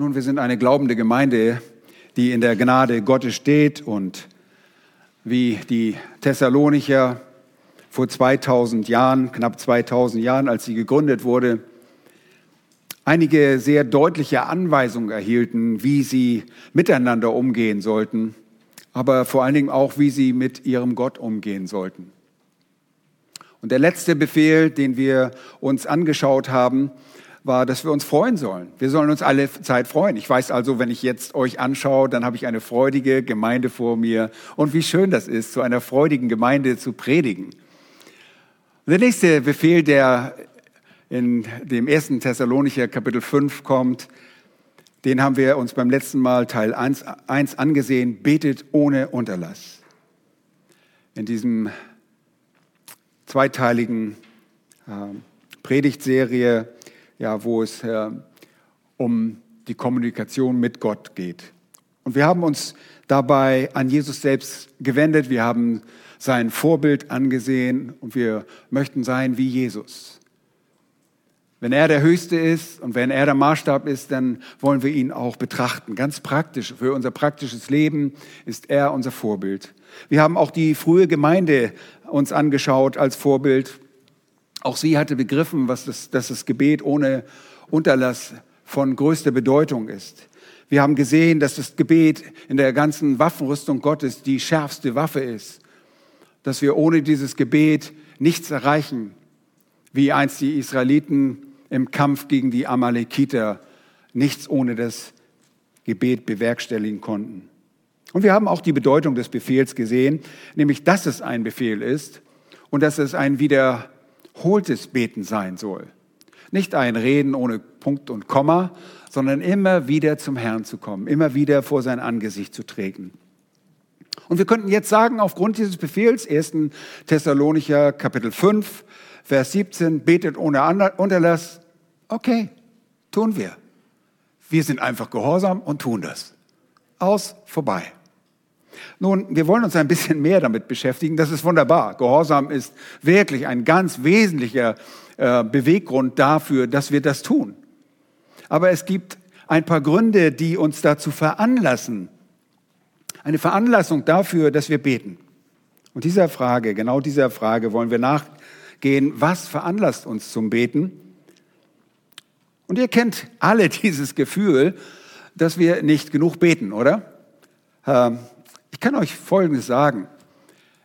Nun, wir sind eine glaubende Gemeinde, die in der Gnade Gottes steht und wie die Thessalonicher vor 2000 Jahren, knapp 2000 Jahren, als sie gegründet wurde, einige sehr deutliche Anweisungen erhielten, wie sie miteinander umgehen sollten, aber vor allen Dingen auch, wie sie mit ihrem Gott umgehen sollten. Und der letzte Befehl, den wir uns angeschaut haben, war, dass wir uns freuen sollen. Wir sollen uns alle Zeit freuen. Ich weiß also, wenn ich jetzt euch anschaue, dann habe ich eine freudige Gemeinde vor mir. Und wie schön das ist, zu einer freudigen Gemeinde zu predigen. Der nächste Befehl, der in dem ersten Thessalonicher Kapitel 5 kommt, den haben wir uns beim letzten Mal Teil 1, 1 angesehen, betet ohne Unterlass. In diesem zweiteiligen äh, Predigtserie ja, wo es äh, um die Kommunikation mit Gott geht. Und wir haben uns dabei an Jesus selbst gewendet. Wir haben sein Vorbild angesehen und wir möchten sein wie Jesus. Wenn er der Höchste ist und wenn er der Maßstab ist, dann wollen wir ihn auch betrachten. Ganz praktisch. Für unser praktisches Leben ist er unser Vorbild. Wir haben auch die frühe Gemeinde uns angeschaut als Vorbild. Auch sie hatte begriffen, was das, dass das Gebet ohne Unterlass von größter Bedeutung ist. Wir haben gesehen, dass das Gebet in der ganzen Waffenrüstung Gottes die schärfste Waffe ist. Dass wir ohne dieses Gebet nichts erreichen, wie einst die Israeliten im Kampf gegen die Amalekiter nichts ohne das Gebet bewerkstelligen konnten. Und wir haben auch die Bedeutung des Befehls gesehen, nämlich dass es ein Befehl ist und dass es ein wieder holtes Beten sein soll. Nicht ein Reden ohne Punkt und Komma, sondern immer wieder zum Herrn zu kommen, immer wieder vor sein Angesicht zu treten. Und wir könnten jetzt sagen, aufgrund dieses Befehls, 1. Thessalonicher Kapitel 5, Vers 17, betet ohne Unterlass. Okay, tun wir. Wir sind einfach gehorsam und tun das. Aus, vorbei. Nun, wir wollen uns ein bisschen mehr damit beschäftigen. Das ist wunderbar. Gehorsam ist wirklich ein ganz wesentlicher äh, Beweggrund dafür, dass wir das tun. Aber es gibt ein paar Gründe, die uns dazu veranlassen, eine Veranlassung dafür, dass wir beten. Und dieser Frage, genau dieser Frage wollen wir nachgehen, was veranlasst uns zum Beten? Und ihr kennt alle dieses Gefühl, dass wir nicht genug beten, oder? Ähm, ich kann euch Folgendes sagen.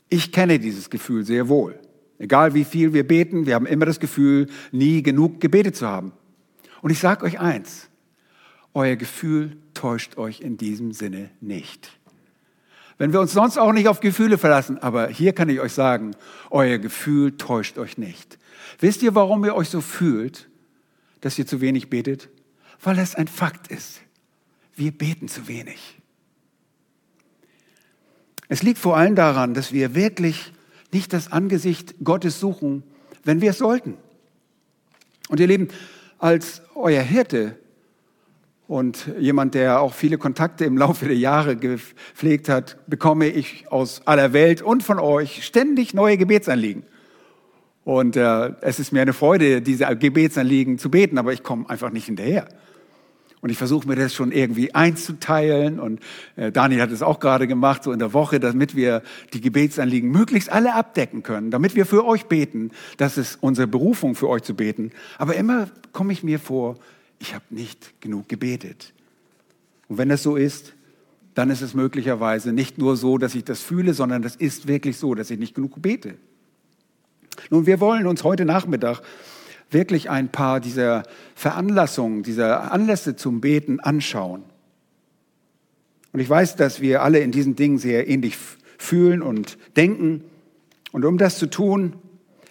Ich kenne dieses Gefühl sehr wohl. Egal wie viel wir beten, wir haben immer das Gefühl, nie genug gebetet zu haben. Und ich sage euch eins, euer Gefühl täuscht euch in diesem Sinne nicht. Wenn wir uns sonst auch nicht auf Gefühle verlassen, aber hier kann ich euch sagen, euer Gefühl täuscht euch nicht. Wisst ihr, warum ihr euch so fühlt, dass ihr zu wenig betet? Weil es ein Fakt ist. Wir beten zu wenig. Es liegt vor allem daran, dass wir wirklich nicht das Angesicht Gottes suchen, wenn wir es sollten. Und ihr Lieben, als euer Hirte und jemand, der auch viele Kontakte im Laufe der Jahre gepflegt hat, bekomme ich aus aller Welt und von euch ständig neue Gebetsanliegen. Und äh, es ist mir eine Freude, diese Gebetsanliegen zu beten, aber ich komme einfach nicht hinterher. Und ich versuche mir das schon irgendwie einzuteilen. Und äh, Daniel hat es auch gerade gemacht, so in der Woche, damit wir die Gebetsanliegen möglichst alle abdecken können, damit wir für euch beten. Das ist unsere Berufung, für euch zu beten. Aber immer komme ich mir vor, ich habe nicht genug gebetet. Und wenn das so ist, dann ist es möglicherweise nicht nur so, dass ich das fühle, sondern das ist wirklich so, dass ich nicht genug bete. Nun, wir wollen uns heute Nachmittag wirklich ein paar dieser Veranlassungen, dieser Anlässe zum Beten anschauen. Und ich weiß, dass wir alle in diesen Dingen sehr ähnlich fühlen und denken. Und um das zu tun,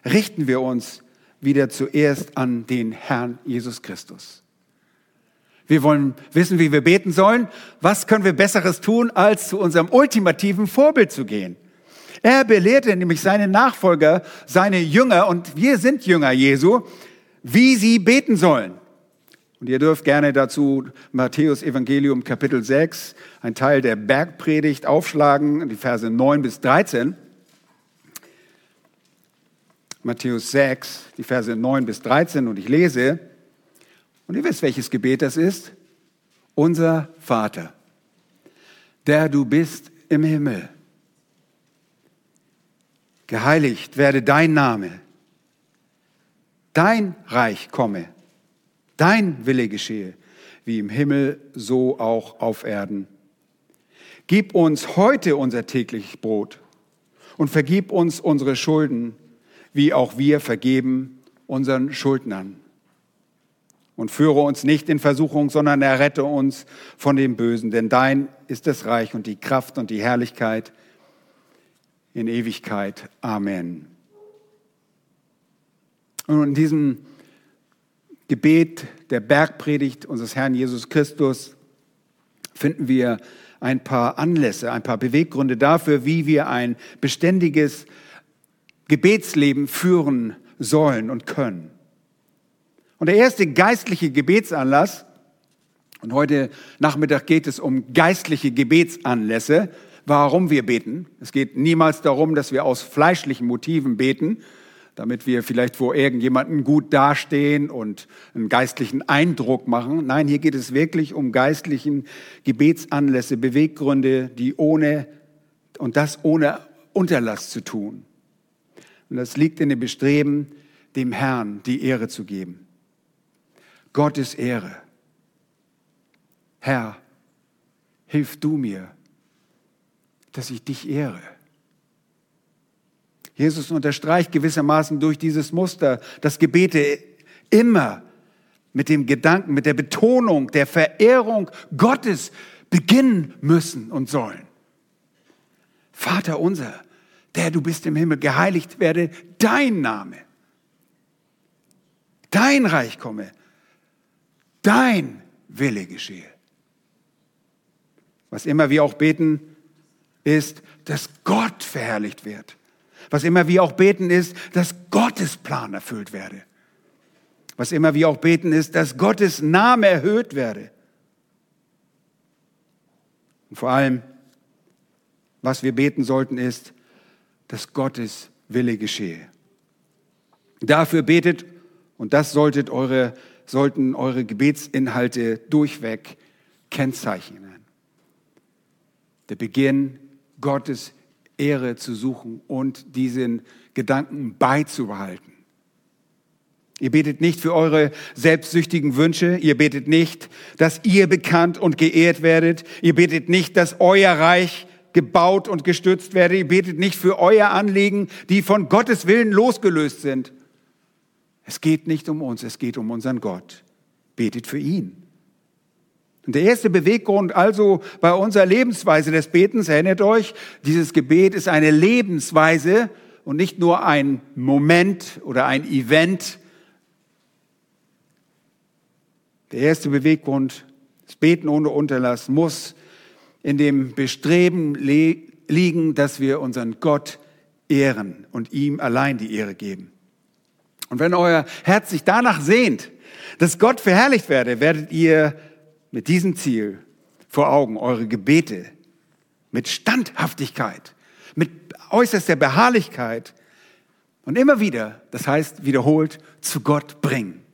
richten wir uns wieder zuerst an den Herrn Jesus Christus. Wir wollen wissen, wie wir beten sollen. Was können wir Besseres tun, als zu unserem ultimativen Vorbild zu gehen? Er belehrte nämlich seine Nachfolger, seine Jünger, und wir sind Jünger Jesu, wie sie beten sollen. Und ihr dürft gerne dazu Matthäus Evangelium Kapitel 6, ein Teil der Bergpredigt, aufschlagen, die Verse 9 bis 13. Matthäus 6, die Verse 9 bis 13 und ich lese, und ihr wisst, welches Gebet das ist. unser Vater, der du bist im Himmel. Geheiligt werde dein Name. Dein Reich komme. Dein Wille geschehe, wie im Himmel, so auch auf Erden. Gib uns heute unser tägliches Brot und vergib uns unsere Schulden, wie auch wir vergeben unseren Schuldnern. Und führe uns nicht in Versuchung, sondern errette uns von dem Bösen, denn dein ist das Reich und die Kraft und die Herrlichkeit in Ewigkeit. Amen. Und in diesem Gebet der Bergpredigt unseres Herrn Jesus Christus finden wir ein paar Anlässe, ein paar Beweggründe dafür, wie wir ein beständiges Gebetsleben führen sollen und können. Und der erste geistliche Gebetsanlass, und heute Nachmittag geht es um geistliche Gebetsanlässe, warum wir beten. Es geht niemals darum, dass wir aus fleischlichen Motiven beten, damit wir vielleicht vor irgendjemanden gut dastehen und einen geistlichen Eindruck machen. Nein, hier geht es wirklich um geistlichen Gebetsanlässe, Beweggründe, die ohne, und das ohne Unterlass zu tun. Und das liegt in dem Bestreben, dem Herrn die Ehre zu geben. Gottes Ehre. Herr, hilf du mir, dass ich dich ehre. Jesus unterstreicht gewissermaßen durch dieses Muster, dass Gebete immer mit dem Gedanken, mit der Betonung der Verehrung Gottes beginnen müssen und sollen. Vater unser, der du bist im Himmel, geheiligt werde dein Name. Dein Reich komme. Dein Wille geschehe. Was immer wir auch beten, ist, dass Gott verherrlicht wird. Was immer wir auch beten ist, dass Gottes Plan erfüllt werde. Was immer wir auch beten ist, dass Gottes Name erhöht werde. Und vor allem, was wir beten sollten, ist, dass Gottes Wille geschehe. Dafür betet, und das solltet eure, sollten eure Gebetsinhalte durchweg kennzeichnen. Der Beginn Gottes Ehre zu suchen und diesen Gedanken beizubehalten. Ihr betet nicht für eure selbstsüchtigen Wünsche. Ihr betet nicht, dass ihr bekannt und geehrt werdet. Ihr betet nicht, dass euer Reich gebaut und gestützt werde. Ihr betet nicht für euer Anliegen, die von Gottes Willen losgelöst sind. Es geht nicht um uns, es geht um unseren Gott. Betet für ihn. Und der erste Beweggrund also bei unserer Lebensweise des Betens, erinnert euch, dieses Gebet ist eine Lebensweise und nicht nur ein Moment oder ein Event. Der erste Beweggrund, das Beten ohne Unterlass, muss in dem Bestreben liegen, dass wir unseren Gott ehren und ihm allein die Ehre geben. Und wenn euer Herz sich danach sehnt, dass Gott verherrlicht werde, werdet ihr mit diesem Ziel vor Augen eure Gebete mit Standhaftigkeit, mit äußerster Beharrlichkeit und immer wieder, das heißt wiederholt, zu Gott bringen.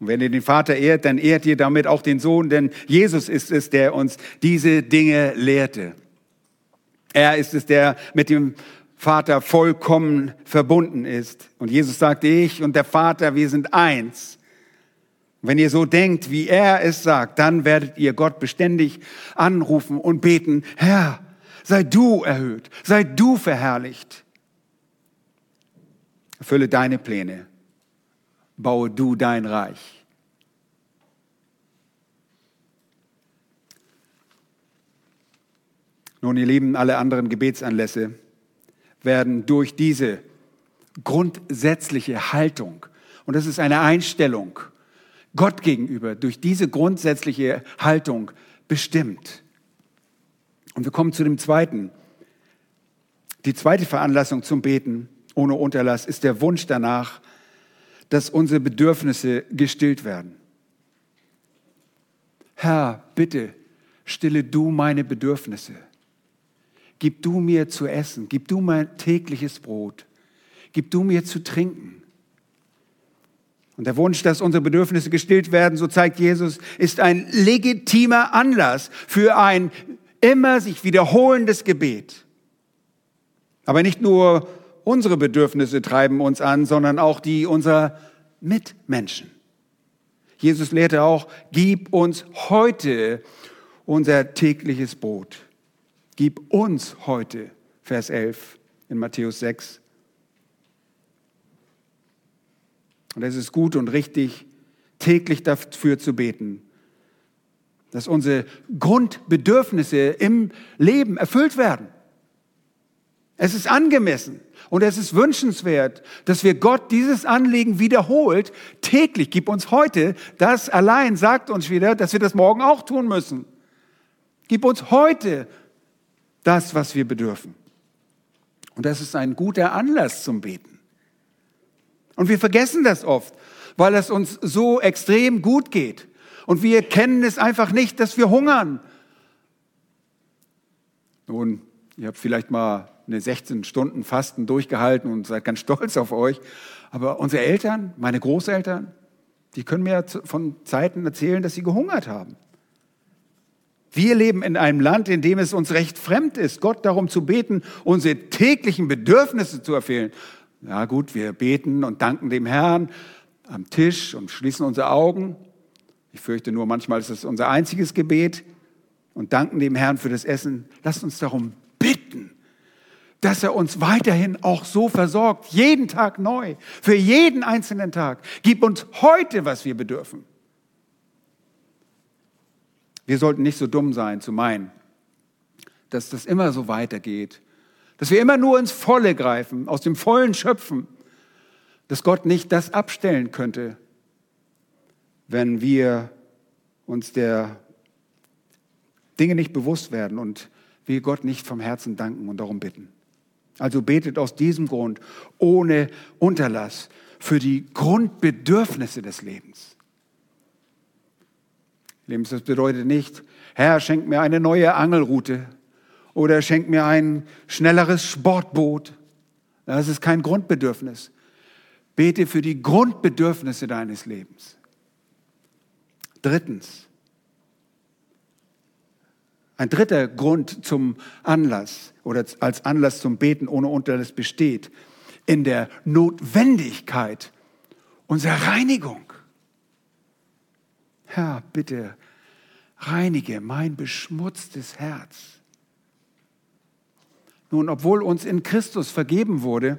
Und wenn ihr den Vater ehrt, dann ehrt ihr damit auch den Sohn, denn Jesus ist es, der uns diese Dinge lehrte. Er ist es, der mit dem Vater vollkommen verbunden ist. Und Jesus sagte, ich und der Vater, wir sind eins. Wenn ihr so denkt, wie er es sagt, dann werdet ihr Gott beständig anrufen und beten, Herr, sei du erhöht, sei du verherrlicht. Erfülle deine Pläne, baue du dein Reich. Nun, ihr Lieben, alle anderen Gebetsanlässe werden durch diese grundsätzliche Haltung, und das ist eine Einstellung, Gott gegenüber durch diese grundsätzliche Haltung bestimmt. Und wir kommen zu dem zweiten. Die zweite Veranlassung zum Beten ohne Unterlass ist der Wunsch danach, dass unsere Bedürfnisse gestillt werden. Herr, bitte, stille du meine Bedürfnisse. Gib du mir zu essen, gib du mein tägliches Brot, gib du mir zu trinken. Und der Wunsch, dass unsere Bedürfnisse gestillt werden, so zeigt Jesus, ist ein legitimer Anlass für ein immer sich wiederholendes Gebet. Aber nicht nur unsere Bedürfnisse treiben uns an, sondern auch die unserer Mitmenschen. Jesus lehrte auch, gib uns heute unser tägliches Brot. Gib uns heute, Vers 11 in Matthäus 6. Und es ist gut und richtig, täglich dafür zu beten, dass unsere Grundbedürfnisse im Leben erfüllt werden. Es ist angemessen und es ist wünschenswert, dass wir Gott dieses Anliegen wiederholt, täglich. Gib uns heute, das allein sagt uns wieder, dass wir das morgen auch tun müssen. Gib uns heute das, was wir bedürfen. Und das ist ein guter Anlass zum Beten. Und wir vergessen das oft, weil es uns so extrem gut geht. Und wir kennen es einfach nicht, dass wir hungern. Nun, ihr habt vielleicht mal eine 16 Stunden Fasten durchgehalten und seid ganz stolz auf euch. Aber unsere Eltern, meine Großeltern, die können mir von Zeiten erzählen, dass sie gehungert haben. Wir leben in einem Land, in dem es uns recht fremd ist, Gott darum zu beten, unsere täglichen Bedürfnisse zu erfüllen. Ja gut, wir beten und danken dem Herrn am Tisch und schließen unsere Augen. Ich fürchte nur, manchmal ist es unser einziges Gebet und danken dem Herrn für das Essen. Lasst uns darum bitten, dass er uns weiterhin auch so versorgt, jeden Tag neu, für jeden einzelnen Tag. Gib uns heute, was wir bedürfen. Wir sollten nicht so dumm sein zu meinen, dass das immer so weitergeht, dass wir immer nur ins Volle greifen, aus dem Vollen schöpfen, dass Gott nicht das abstellen könnte, wenn wir uns der Dinge nicht bewusst werden und wir Gott nicht vom Herzen danken und darum bitten. Also betet aus diesem Grund ohne Unterlass für die Grundbedürfnisse des Lebens. Lebens, das bedeutet nicht, Herr, schenk mir eine neue Angelroute oder schenk mir ein schnelleres Sportboot. Das ist kein Grundbedürfnis. Bete für die Grundbedürfnisse deines Lebens. Drittens, ein dritter Grund zum Anlass oder als Anlass zum Beten ohne Unterlass besteht in der Notwendigkeit unserer Reinigung. Herr, bitte reinige mein beschmutztes Herz. Nun, obwohl uns in Christus vergeben wurde,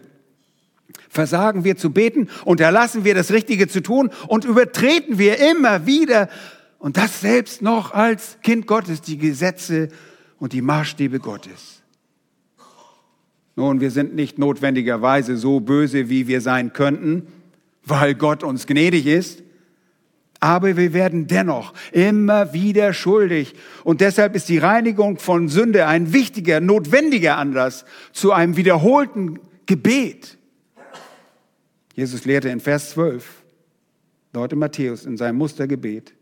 versagen wir zu beten, unterlassen wir das Richtige zu tun und übertreten wir immer wieder, und das selbst noch als Kind Gottes, die Gesetze und die Maßstäbe Gottes. Nun, wir sind nicht notwendigerweise so böse, wie wir sein könnten, weil Gott uns gnädig ist, aber wir werden dennoch immer wieder schuldig. Und deshalb ist die Reinigung von Sünde ein wichtiger, notwendiger Anlass zu einem wiederholten Gebet. Jesus lehrte in Vers 12, dort in Matthäus, in seinem Mustergebet,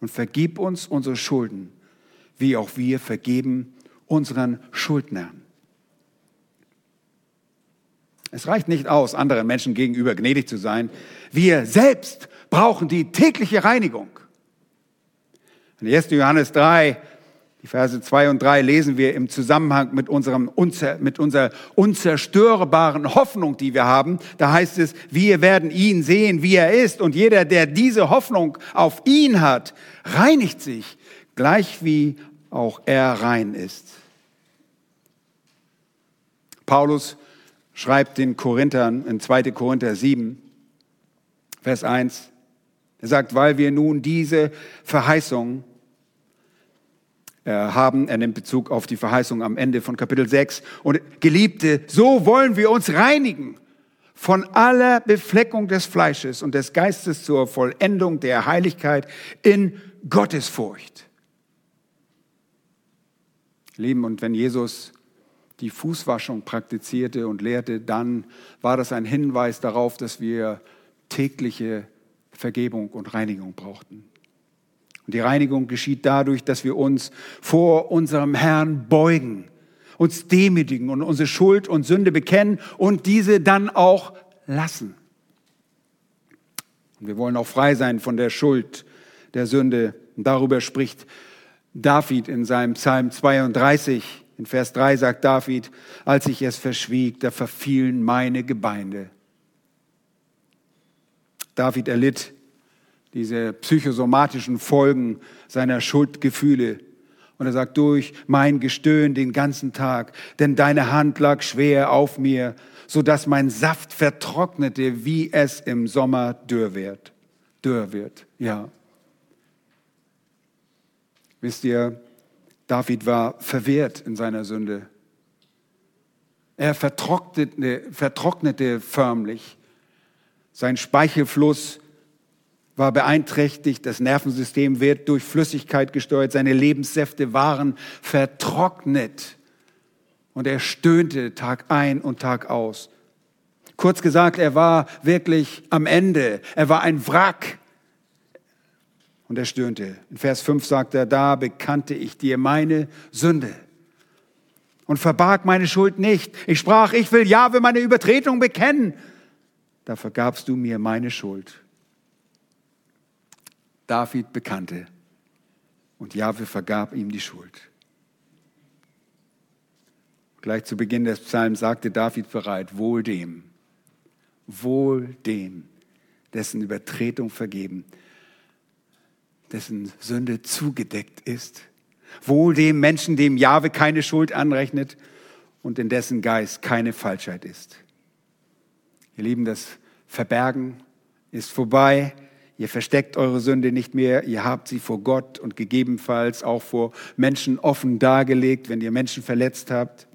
und vergib uns unsere Schulden, wie auch wir vergeben unseren Schuldnern. Es reicht nicht aus, anderen Menschen gegenüber gnädig zu sein. Wir selbst brauchen die tägliche Reinigung. In 1. Johannes 3 die Verse 2 und 3 lesen wir im Zusammenhang mit, unserem, mit unserer unzerstörbaren Hoffnung, die wir haben. Da heißt es, wir werden ihn sehen, wie er ist. Und jeder, der diese Hoffnung auf ihn hat, reinigt sich, gleich wie auch er rein ist. Paulus schreibt den Korinthern in 2. Korinther 7, Vers 1, er sagt, weil wir nun diese Verheißung äh, haben. Er nimmt Bezug auf die Verheißung am Ende von Kapitel 6. Und Geliebte, so wollen wir uns reinigen von aller Befleckung des Fleisches und des Geistes zur Vollendung der Heiligkeit in Gottesfurcht. Lieben, und wenn Jesus die Fußwaschung praktizierte und lehrte, dann war das ein Hinweis darauf, dass wir tägliche Vergebung und Reinigung brauchten. Und die Reinigung geschieht dadurch, dass wir uns vor unserem Herrn beugen, uns demütigen und unsere Schuld und Sünde bekennen und diese dann auch lassen. Und wir wollen auch frei sein von der Schuld, der Sünde. Und darüber spricht David in seinem Psalm 32. In Vers 3 sagt David, als ich es verschwieg, da verfielen meine Gebeine. David erlitt diese psychosomatischen Folgen seiner Schuldgefühle. Und er sagt, durch mein Gestöhn den ganzen Tag, denn deine Hand lag schwer auf mir, so dass mein Saft vertrocknete, wie es im Sommer dürr wird. Dürr wird, ja. Wisst ihr, David war verwehrt in seiner Sünde. Er vertrocknete, vertrocknete förmlich. Sein Speichelfluss war beeinträchtigt, das Nervensystem wird durch Flüssigkeit gesteuert, seine Lebenssäfte waren vertrocknet. Und er stöhnte Tag ein und Tag aus. Kurz gesagt, er war wirklich am Ende. Er war ein Wrack. Und er stöhnte. In Vers 5 sagt er, da bekannte ich dir meine Sünde und verbarg meine Schuld nicht. Ich sprach, ich will Jahwe meine Übertretung bekennen da vergabst du mir meine Schuld. David bekannte und Jahwe vergab ihm die Schuld. Gleich zu Beginn des Psalms sagte David bereit, wohl dem, wohl dem, dessen Übertretung vergeben, dessen Sünde zugedeckt ist, wohl dem Menschen, dem Jahwe keine Schuld anrechnet und in dessen Geist keine Falschheit ist. Ihr Lieben, das Verbergen ist vorbei. Ihr versteckt eure Sünde nicht mehr. Ihr habt sie vor Gott und gegebenenfalls auch vor Menschen offen dargelegt, wenn ihr Menschen verletzt habt.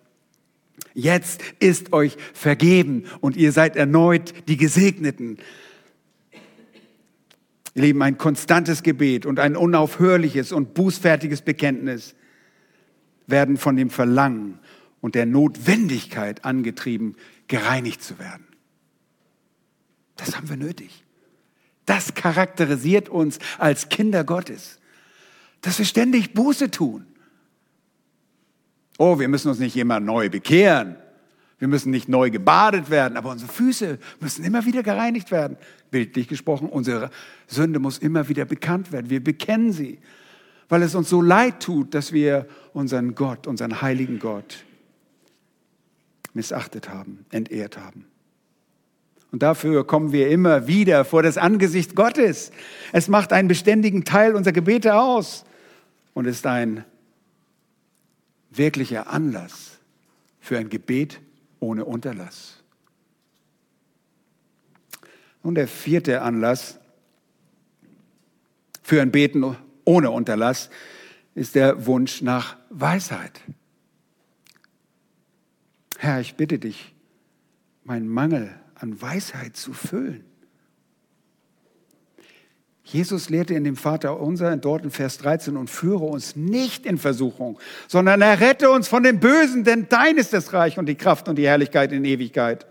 Jetzt ist euch vergeben und ihr seid erneut die Gesegneten. Ihr Lieben, ein konstantes Gebet und ein unaufhörliches und bußfertiges Bekenntnis werden von dem Verlangen und der Notwendigkeit angetrieben, gereinigt zu werden. Das haben wir nötig. Das charakterisiert uns als Kinder Gottes, dass wir ständig Buße tun. Oh, wir müssen uns nicht immer neu bekehren. Wir müssen nicht neu gebadet werden, aber unsere Füße müssen immer wieder gereinigt werden. Bildlich gesprochen, unsere Sünde muss immer wieder bekannt werden. Wir bekennen sie, weil es uns so leid tut, dass wir unseren Gott, unseren heiligen Gott missachtet haben, entehrt haben. Und dafür kommen wir immer wieder vor das Angesicht Gottes. Es macht einen beständigen Teil unserer Gebete aus und ist ein wirklicher Anlass für ein Gebet ohne Unterlass. Und der vierte Anlass für ein Beten ohne Unterlass ist der Wunsch nach Weisheit. Herr, ich bitte dich, mein Mangel an Weisheit zu füllen. Jesus lehrte in dem Vater unser, dort in Vers 13, und führe uns nicht in Versuchung, sondern errette uns von dem Bösen, denn dein ist das Reich und die Kraft und die Herrlichkeit in Ewigkeit.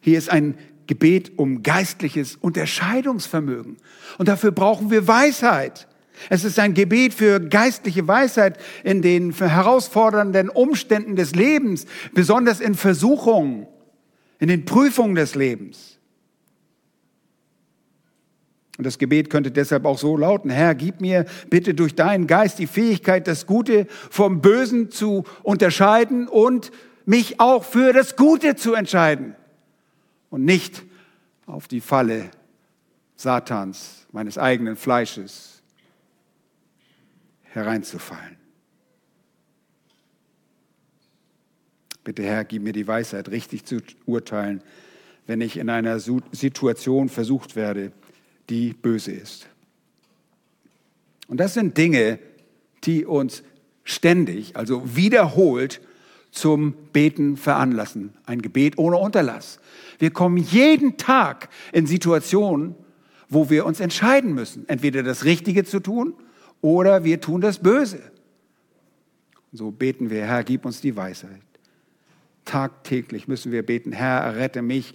Hier ist ein Gebet um geistliches Unterscheidungsvermögen. Und dafür brauchen wir Weisheit. Es ist ein Gebet für geistliche Weisheit in den herausfordernden Umständen des Lebens, besonders in Versuchungen in den Prüfungen des Lebens. Und das Gebet könnte deshalb auch so lauten, Herr, gib mir bitte durch deinen Geist die Fähigkeit, das Gute vom Bösen zu unterscheiden und mich auch für das Gute zu entscheiden und nicht auf die Falle Satans, meines eigenen Fleisches hereinzufallen. Bitte Herr, gib mir die Weisheit, richtig zu urteilen, wenn ich in einer Situation versucht werde, die böse ist. Und das sind Dinge, die uns ständig, also wiederholt zum Beten veranlassen. Ein Gebet ohne Unterlass. Wir kommen jeden Tag in Situationen, wo wir uns entscheiden müssen, entweder das Richtige zu tun oder wir tun das Böse. so beten wir, Herr, gib uns die Weisheit. Tagtäglich müssen wir beten, Herr, errette mich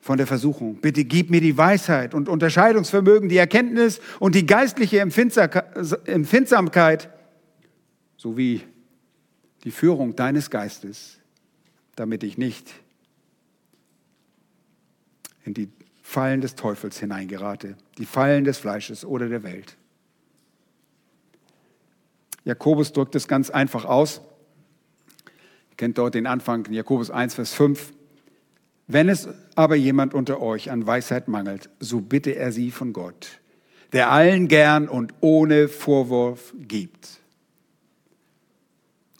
von der Versuchung. Bitte gib mir die Weisheit und Unterscheidungsvermögen, die Erkenntnis und die geistliche Empfindsamkeit sowie die Führung deines Geistes, damit ich nicht in die Fallen des Teufels hineingerate, die Fallen des Fleisches oder der Welt. Jakobus drückt es ganz einfach aus. Kennt dort den Anfang, Jakobus 1, Vers 5. Wenn es aber jemand unter euch an Weisheit mangelt, so bitte er sie von Gott, der allen gern und ohne Vorwurf gibt.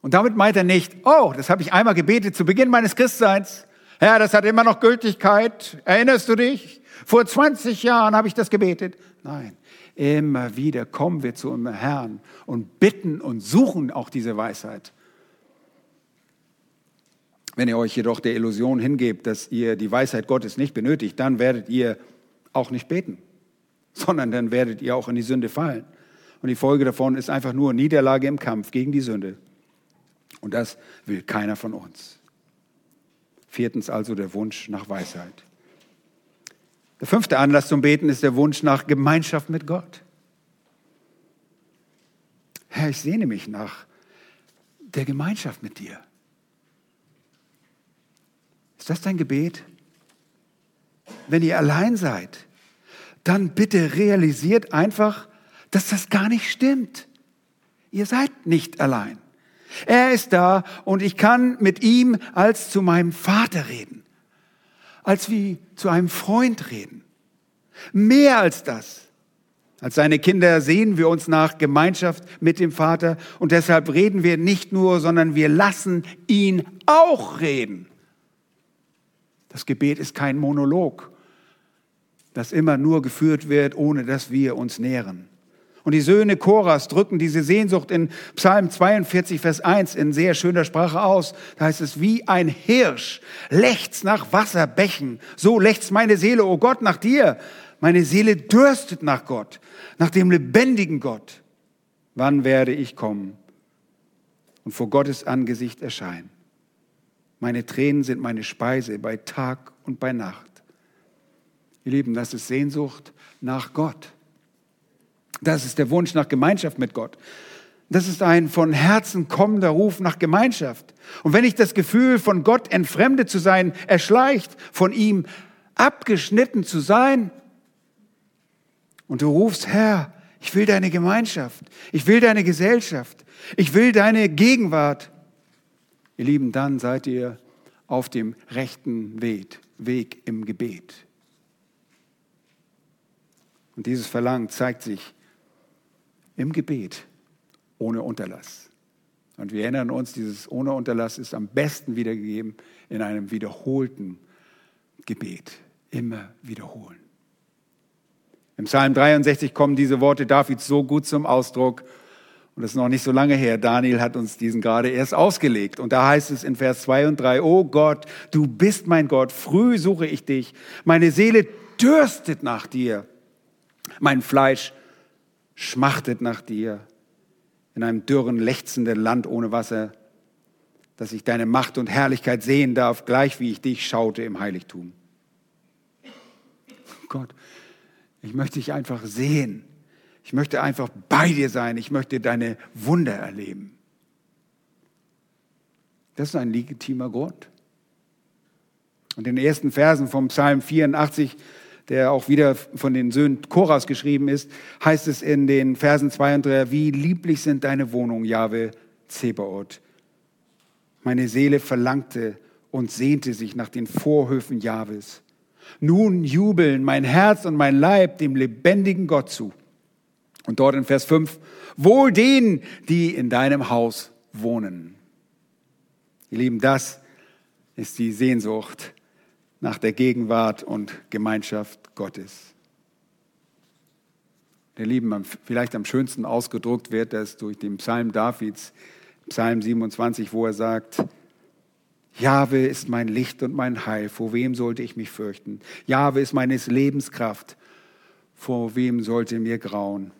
Und damit meint er nicht, oh, das habe ich einmal gebetet zu Beginn meines Christseins. Herr, das hat immer noch Gültigkeit. Erinnerst du dich? Vor 20 Jahren habe ich das gebetet. Nein, immer wieder kommen wir zu unserem Herrn und bitten und suchen auch diese Weisheit. Wenn ihr euch jedoch der Illusion hingebt, dass ihr die Weisheit Gottes nicht benötigt, dann werdet ihr auch nicht beten, sondern dann werdet ihr auch in die Sünde fallen. Und die Folge davon ist einfach nur Niederlage im Kampf gegen die Sünde. Und das will keiner von uns. Viertens also der Wunsch nach Weisheit. Der fünfte Anlass zum Beten ist der Wunsch nach Gemeinschaft mit Gott. Herr, ich sehne mich nach der Gemeinschaft mit dir. Ist das dein Gebet? Wenn ihr allein seid, dann bitte realisiert einfach, dass das gar nicht stimmt. Ihr seid nicht allein. Er ist da und ich kann mit ihm als zu meinem Vater reden, als wie zu einem Freund reden. Mehr als das. Als seine Kinder sehen wir uns nach Gemeinschaft mit dem Vater und deshalb reden wir nicht nur, sondern wir lassen ihn auch reden. Das Gebet ist kein Monolog, das immer nur geführt wird, ohne dass wir uns nähren. Und die Söhne Koras drücken diese Sehnsucht in Psalm 42, Vers 1 in sehr schöner Sprache aus. Da heißt es, wie ein Hirsch lechzt nach Wasserbächen. So lechzt meine Seele, o oh Gott, nach dir. Meine Seele dürstet nach Gott, nach dem lebendigen Gott. Wann werde ich kommen und vor Gottes Angesicht erscheinen? Meine Tränen sind meine Speise bei Tag und bei Nacht. Ihr Lieben, das ist Sehnsucht nach Gott. Das ist der Wunsch nach Gemeinschaft mit Gott. Das ist ein von Herzen kommender Ruf nach Gemeinschaft. Und wenn ich das Gefühl, von Gott entfremdet zu sein, erschleicht, von ihm abgeschnitten zu sein, und du rufst, Herr, ich will deine Gemeinschaft, ich will deine Gesellschaft, ich will deine Gegenwart, ihr Lieben, dann seid ihr auf dem rechten Weg, Weg im Gebet. Und dieses Verlangen zeigt sich im Gebet ohne Unterlass. Und wir erinnern uns, dieses ohne Unterlass ist am besten wiedergegeben in einem wiederholten Gebet. Immer wiederholen. Im Psalm 63 kommen diese Worte Davids so gut zum Ausdruck. Und das ist noch nicht so lange her. Daniel hat uns diesen gerade erst ausgelegt. Und da heißt es in Vers 2 und 3, Oh Gott, du bist mein Gott, früh suche ich dich. Meine Seele dürstet nach dir. Mein Fleisch schmachtet nach dir in einem dürren, lechzenden Land ohne Wasser, dass ich deine Macht und Herrlichkeit sehen darf, gleich wie ich dich schaute im Heiligtum. Gott, ich möchte dich einfach sehen. Ich möchte einfach bei dir sein. Ich möchte deine Wunder erleben. Das ist ein legitimer Grund. Und in den ersten Versen vom Psalm 84 der auch wieder von den Söhnen Koras geschrieben ist, heißt es in den Versen 2 und 3, wie lieblich sind deine Wohnungen, Jahwe Zebaoth. Meine Seele verlangte und sehnte sich nach den Vorhöfen Jahwes. Nun jubeln mein Herz und mein Leib dem lebendigen Gott zu. Und dort in Vers 5, wohl denen, die in deinem Haus wohnen. Ihr Lieben, das ist die Sehnsucht nach der Gegenwart und Gemeinschaft Gottes. Der Lieben, vielleicht am schönsten ausgedruckt wird das durch den Psalm Davids, Psalm 27, wo er sagt, Jahwe ist mein Licht und mein Heil, vor wem sollte ich mich fürchten? Jahwe ist meines Lebens Kraft, vor wem sollte mir grauen?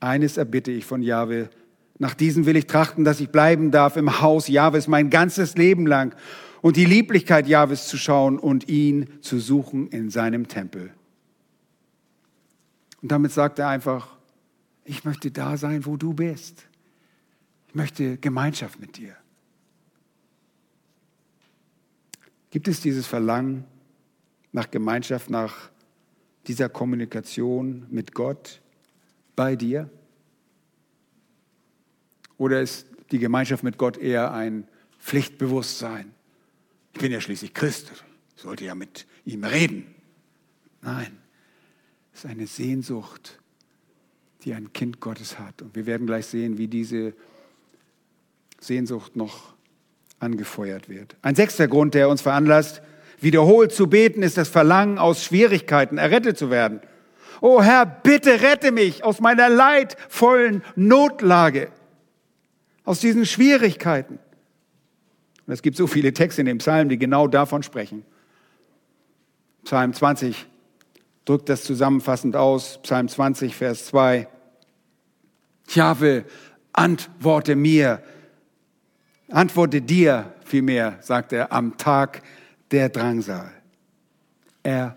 Eines erbitte ich von Jahwe, nach diesem will ich trachten, dass ich bleiben darf im Haus Jahwes mein ganzes Leben lang und die Lieblichkeit Jahwes zu schauen und ihn zu suchen in seinem Tempel. Und damit sagt er einfach, ich möchte da sein, wo du bist. Ich möchte Gemeinschaft mit dir. Gibt es dieses Verlangen nach Gemeinschaft, nach dieser Kommunikation mit Gott bei dir? Oder ist die Gemeinschaft mit Gott eher ein Pflichtbewusstsein? Ich bin ja schließlich Christ, ich sollte ja mit ihm reden. Nein, es ist eine Sehnsucht, die ein Kind Gottes hat. Und wir werden gleich sehen, wie diese Sehnsucht noch angefeuert wird. Ein sechster Grund, der uns veranlasst, wiederholt zu beten, ist das Verlangen aus Schwierigkeiten errettet zu werden. Oh Herr, bitte rette mich aus meiner leidvollen Notlage, aus diesen Schwierigkeiten. Und es gibt so viele Texte in dem Psalm, die genau davon sprechen. Psalm 20 drückt das zusammenfassend aus. Psalm 20, Vers 2. Jahwe, antworte mir, antworte dir vielmehr, sagt er, am Tag der Drangsal. Er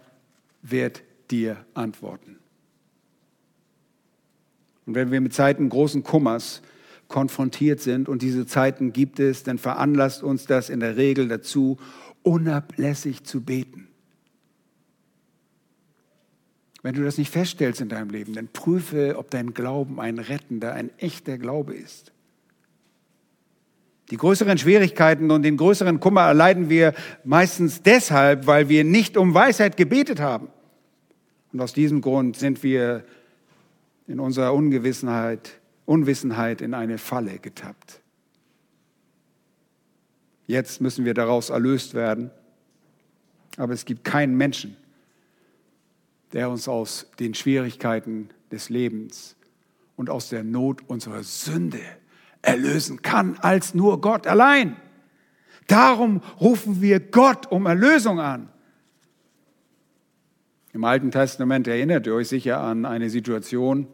wird dir antworten. Und wenn wir mit Zeiten großen Kummers konfrontiert sind, und diese Zeiten gibt es, dann veranlasst uns das in der Regel dazu, unablässig zu beten. Wenn du das nicht feststellst in deinem Leben, dann prüfe, ob dein Glauben ein rettender, ein echter Glaube ist. Die größeren Schwierigkeiten und den größeren Kummer erleiden wir meistens deshalb, weil wir nicht um Weisheit gebetet haben. Und aus diesem Grund sind wir in unserer Ungewissenheit, Unwissenheit in eine Falle getappt. Jetzt müssen wir daraus erlöst werden. Aber es gibt keinen Menschen, der uns aus den Schwierigkeiten des Lebens und aus der Not unserer Sünde erlösen kann, als nur Gott allein. Darum rufen wir Gott um Erlösung an. Im Alten Testament erinnert ihr euch sicher an eine Situation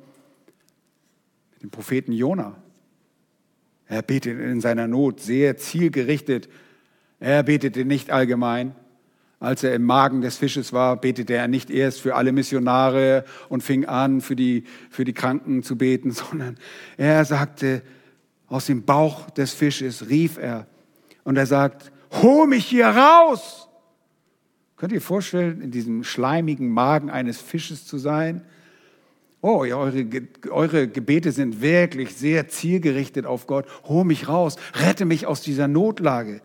mit dem Propheten Jona. Er betete in seiner Not sehr zielgerichtet. Er betete nicht allgemein. Als er im Magen des Fisches war, betete er nicht erst für alle Missionare und fing an, für die, für die Kranken zu beten, sondern er sagte, aus dem Bauch des Fisches rief er und er sagt, hol mich hier raus! Könnt ihr vorstellen, in diesem schleimigen Magen eines Fisches zu sein? Oh, ja, eure, eure Gebete sind wirklich sehr zielgerichtet auf Gott. Hol mich raus, rette mich aus dieser Notlage.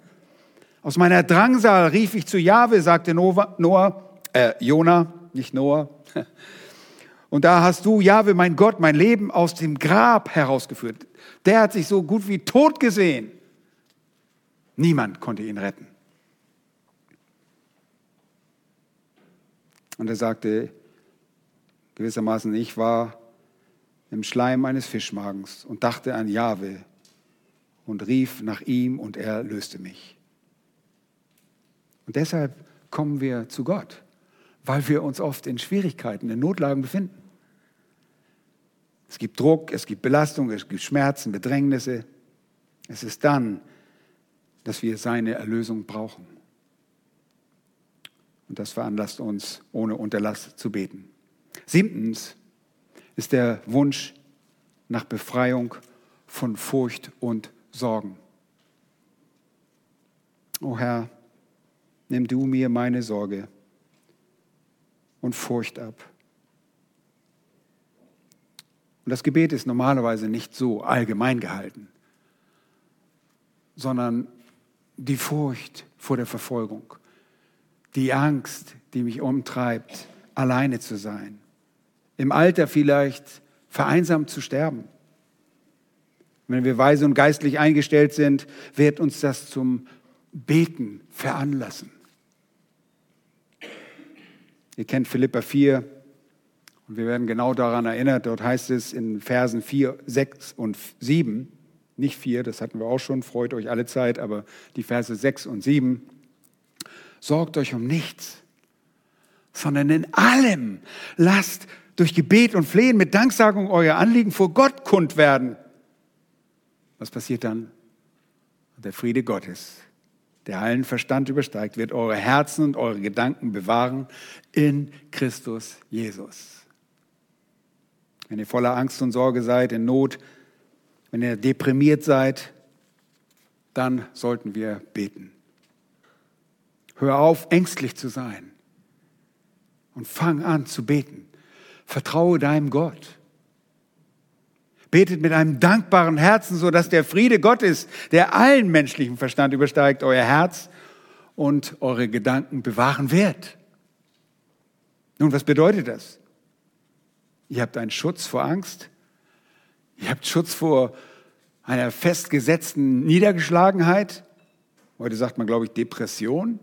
Aus meiner Drangsal rief ich zu Jahwe, sagte Noah, äh, Jona, nicht Noah. Und da hast du, Jahwe, mein Gott, mein Leben aus dem Grab herausgeführt. Der hat sich so gut wie tot gesehen. Niemand konnte ihn retten. Und er sagte gewissermaßen, ich war im Schleim eines Fischmagens und dachte an Jahwe und rief nach ihm und er löste mich. Und deshalb kommen wir zu Gott, weil wir uns oft in Schwierigkeiten, in Notlagen befinden. Es gibt Druck, es gibt Belastung, es gibt Schmerzen, Bedrängnisse. Es ist dann, dass wir seine Erlösung brauchen. Und das veranlasst uns, ohne Unterlass zu beten. Siebtens ist der Wunsch nach Befreiung von Furcht und Sorgen. O Herr, nimm du mir meine Sorge und Furcht ab. Und das Gebet ist normalerweise nicht so allgemein gehalten, sondern die Furcht vor der Verfolgung, die Angst, die mich umtreibt, alleine zu sein, im Alter vielleicht vereinsamt zu sterben. Wenn wir weise und geistlich eingestellt sind, wird uns das zum Beten veranlassen. Ihr kennt Philippa 4 und wir werden genau daran erinnert. Dort heißt es in Versen 4, 6 und 7, nicht 4, das hatten wir auch schon, freut euch alle Zeit, aber die Verse 6 und 7, sorgt euch um nichts, sondern in allem lasst durch Gebet und Flehen mit Danksagung euer Anliegen vor Gott kund werden. Was passiert dann? Der Friede Gottes, der allen Verstand übersteigt, wird eure Herzen und eure Gedanken bewahren in Christus Jesus. Wenn ihr voller Angst und Sorge seid, in Not, wenn ihr deprimiert seid, dann sollten wir beten. Hör auf, ängstlich zu sein und fang an zu beten. Vertraue deinem Gott. Betet mit einem dankbaren Herzen, so dass der Friede Gottes, der allen menschlichen Verstand übersteigt, euer Herz und eure Gedanken bewahren wird. Nun, was bedeutet das? Ihr habt einen Schutz vor Angst. Ihr habt Schutz vor einer festgesetzten Niedergeschlagenheit. Heute sagt man, glaube ich, Depression.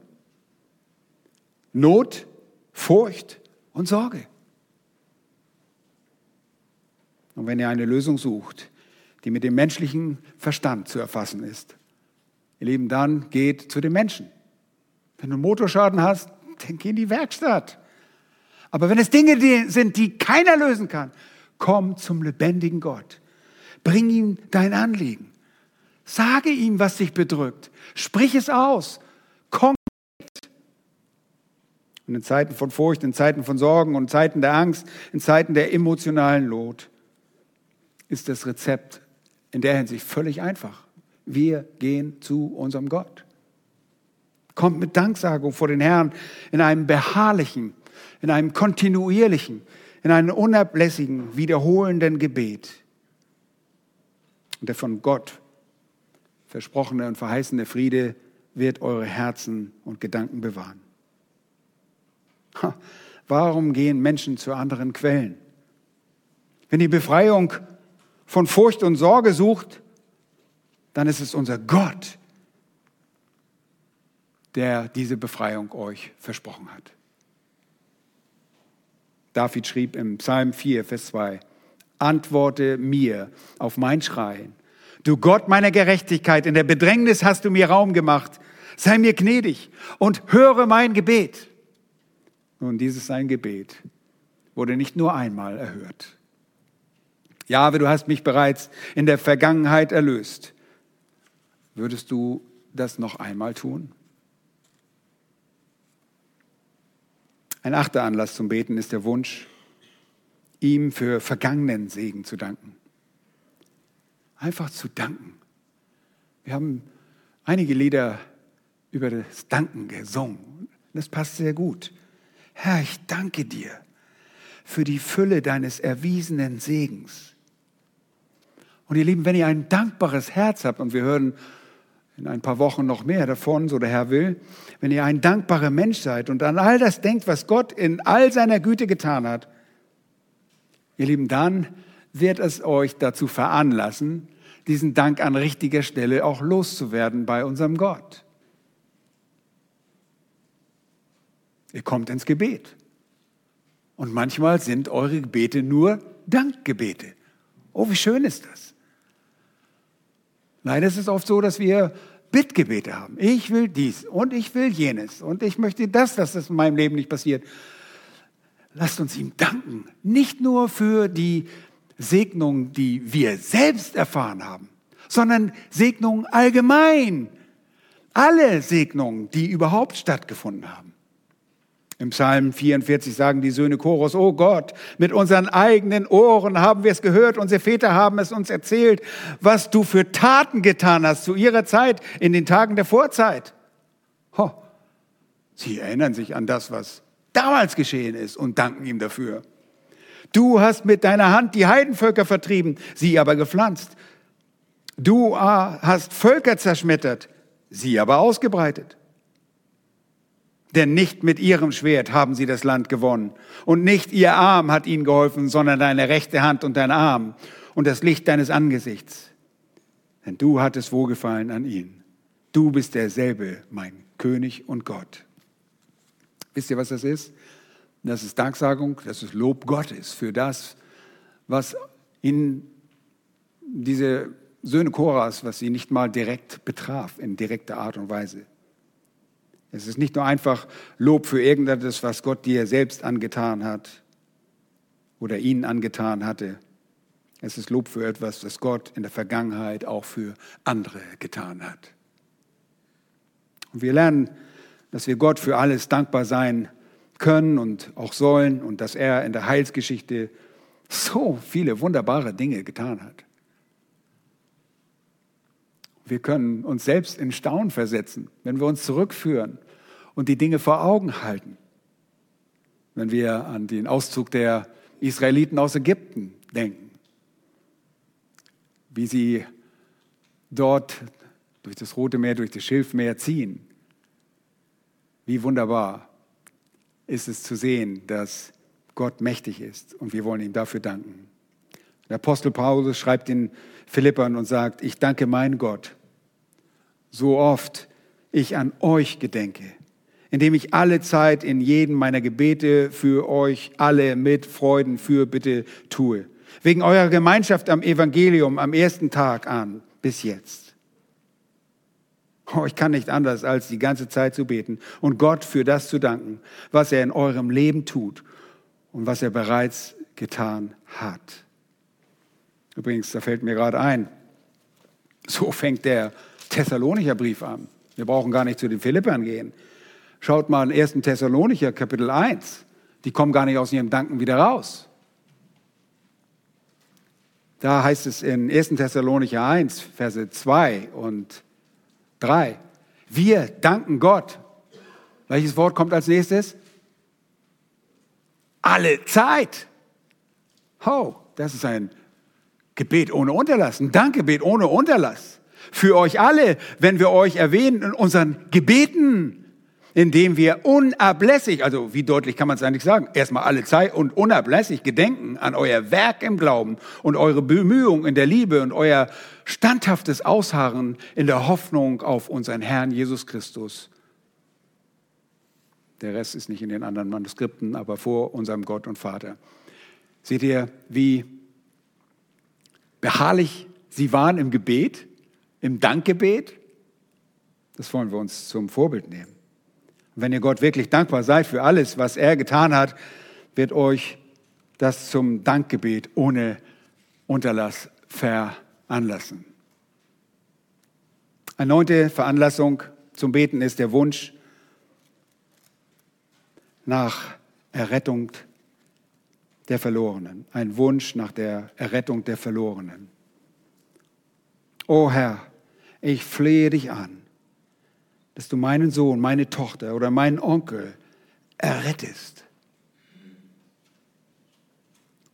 Not, Furcht und Sorge. Und wenn ihr eine Lösung sucht, die mit dem menschlichen Verstand zu erfassen ist, ihr Lieben, dann geht zu den Menschen. Wenn du einen Motorschaden hast, dann geh in die Werkstatt. Aber wenn es Dinge sind, die keiner lösen kann, komm zum lebendigen Gott. Bring ihm dein Anliegen. Sage ihm, was dich bedrückt. Sprich es aus. Konkret. Und in Zeiten von Furcht, in Zeiten von Sorgen und Zeiten der Angst, in Zeiten der emotionalen Not, ist das Rezept in der Hinsicht völlig einfach. Wir gehen zu unserem Gott. Kommt mit Danksagung vor den Herrn in einem beharrlichen, in einem kontinuierlichen, in einem unablässigen, wiederholenden Gebet. Und der von Gott versprochene und verheißene Friede wird eure Herzen und Gedanken bewahren. Warum gehen Menschen zu anderen Quellen? Wenn die Befreiung von Furcht und Sorge sucht, dann ist es unser Gott, der diese Befreiung euch versprochen hat. David schrieb im Psalm 4, Vers 2, Antworte mir auf mein Schreien. Du Gott meiner Gerechtigkeit, in der Bedrängnis hast du mir Raum gemacht. Sei mir gnädig und höre mein Gebet. Nun, dieses sein Gebet wurde nicht nur einmal erhört. Jahwe, du hast mich bereits in der Vergangenheit erlöst. Würdest du das noch einmal tun? Ein achter Anlass zum Beten ist der Wunsch, ihm für vergangenen Segen zu danken. Einfach zu danken. Wir haben einige Lieder über das Danken gesungen. Das passt sehr gut. Herr, ich danke dir für die Fülle deines erwiesenen Segens. Und ihr Lieben, wenn ihr ein dankbares Herz habt, und wir hören in ein paar Wochen noch mehr davon, so der Herr will, wenn ihr ein dankbarer Mensch seid und an all das denkt, was Gott in all seiner Güte getan hat, ihr Lieben, dann wird es euch dazu veranlassen, diesen Dank an richtiger Stelle auch loszuwerden bei unserem Gott. Ihr kommt ins Gebet. Und manchmal sind eure Gebete nur Dankgebete. Oh, wie schön ist das. Leider ist es oft so, dass wir Bittgebete haben. Ich will dies und ich will jenes und ich möchte das, dass das in meinem Leben nicht passiert. Lasst uns ihm danken. Nicht nur für die Segnung, die wir selbst erfahren haben, sondern Segnungen allgemein. Alle Segnungen, die überhaupt stattgefunden haben. Im Psalm 44 sagen die Söhne Chorus, oh Gott, mit unseren eigenen Ohren haben wir es gehört, unsere Väter haben es uns erzählt, was du für Taten getan hast zu ihrer Zeit, in den Tagen der Vorzeit. Ho, sie erinnern sich an das, was damals geschehen ist und danken ihm dafür. Du hast mit deiner Hand die Heidenvölker vertrieben, sie aber gepflanzt. Du hast Völker zerschmettert, sie aber ausgebreitet. Denn nicht mit ihrem Schwert haben sie das Land gewonnen. Und nicht ihr Arm hat ihnen geholfen, sondern deine rechte Hand und dein Arm und das Licht deines Angesichts. Denn du hattest Wohlgefallen an ihnen. Du bist derselbe, mein König und Gott. Wisst ihr, was das ist? Das ist Danksagung, das ist Lob Gottes für das, was in diese Söhne Koras, was sie nicht mal direkt betraf, in direkter Art und Weise. Es ist nicht nur einfach Lob für irgendetwas, was Gott dir selbst angetan hat oder ihnen angetan hatte. Es ist Lob für etwas, was Gott in der Vergangenheit auch für andere getan hat. Und wir lernen, dass wir Gott für alles dankbar sein können und auch sollen und dass er in der Heilsgeschichte so viele wunderbare Dinge getan hat. Wir können uns selbst in Staunen versetzen, wenn wir uns zurückführen und die Dinge vor Augen halten. wenn wir an den Auszug der Israeliten aus Ägypten denken. Wie sie dort durch das Rote Meer, durch das Schilfmeer ziehen. Wie wunderbar ist es zu sehen, dass Gott mächtig ist und wir wollen ihm dafür danken. Der Apostel Paulus schreibt in Philippern und sagt, ich danke mein Gott, so oft ich an euch gedenke, indem ich alle Zeit in jedem meiner Gebete für euch alle mit Freuden für bitte tue. Wegen eurer Gemeinschaft am Evangelium am ersten Tag an bis jetzt. Oh, ich kann nicht anders, als die ganze Zeit zu beten und Gott für das zu danken, was er in eurem Leben tut und was er bereits getan hat. Übrigens, da fällt mir gerade ein, so fängt der Thessalonicher Brief an. Wir brauchen gar nicht zu den Philippern gehen. Schaut mal in 1. Thessalonicher Kapitel 1. Die kommen gar nicht aus ihrem Danken wieder raus. Da heißt es in 1. Thessalonicher 1, Verse 2 und 3. Wir danken Gott. Welches Wort kommt als nächstes? Alle Zeit. Oh, das ist ein Gebet ohne Unterlass, ein Dankgebet ohne Unterlass. Für euch alle, wenn wir euch erwähnen in unseren Gebeten, indem wir unablässig, also wie deutlich kann man es eigentlich sagen, erstmal alle Zeit und unablässig gedenken an euer Werk im Glauben und eure Bemühungen in der Liebe und euer standhaftes Ausharren in der Hoffnung auf unseren Herrn Jesus Christus. Der Rest ist nicht in den anderen Manuskripten, aber vor unserem Gott und Vater. Seht ihr, wie beharrlich sie waren im Gebet, im Dankgebet? Das wollen wir uns zum Vorbild nehmen. Und wenn ihr Gott wirklich dankbar seid für alles, was er getan hat, wird euch das zum Dankgebet ohne Unterlass veranlassen. Eine neunte Veranlassung zum Beten ist der Wunsch nach Errettung der Verlorenen. Ein Wunsch nach der Errettung der Verlorenen. O Herr, ich flehe dich an dass du meinen Sohn, meine Tochter oder meinen Onkel errettest.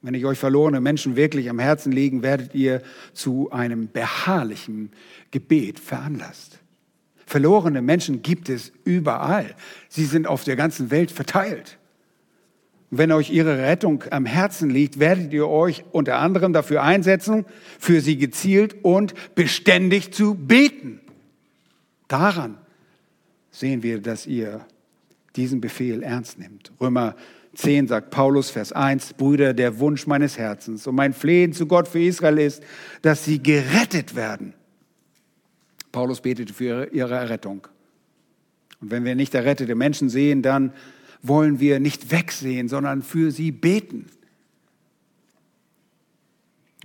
Wenn ich euch verlorene Menschen wirklich am Herzen legen, werdet ihr zu einem beharrlichen Gebet veranlasst. Verlorene Menschen gibt es überall. Sie sind auf der ganzen Welt verteilt. Und wenn euch ihre Rettung am Herzen liegt, werdet ihr euch unter anderem dafür einsetzen, für sie gezielt und beständig zu beten. Daran sehen wir, dass ihr diesen Befehl ernst nimmt. Römer 10 sagt Paulus, Vers 1, Brüder, der Wunsch meines Herzens und mein Flehen zu Gott für Israel ist, dass sie gerettet werden. Paulus betet für ihre Errettung. Und wenn wir nicht errettete Menschen sehen, dann wollen wir nicht wegsehen, sondern für sie beten.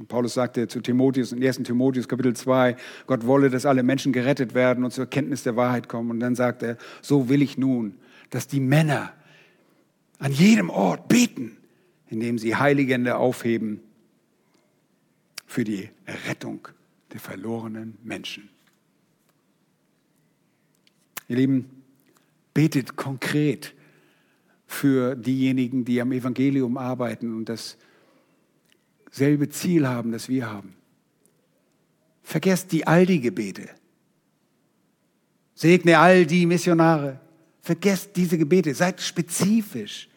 Paulus sagte zu Timotheus in 1. Timotheus Kapitel 2, Gott wolle, dass alle Menschen gerettet werden und zur Kenntnis der Wahrheit kommen. Und dann sagt er, so will ich nun, dass die Männer an jedem Ort beten, indem sie Heiligende aufheben für die Errettung der verlorenen Menschen. Ihr Lieben, betet konkret für diejenigen, die am Evangelium arbeiten und das selbe Ziel haben, das wir haben. Vergesst die Aldi-Gebete. Segne all die Missionare. Vergesst diese Gebete. Seid spezifisch.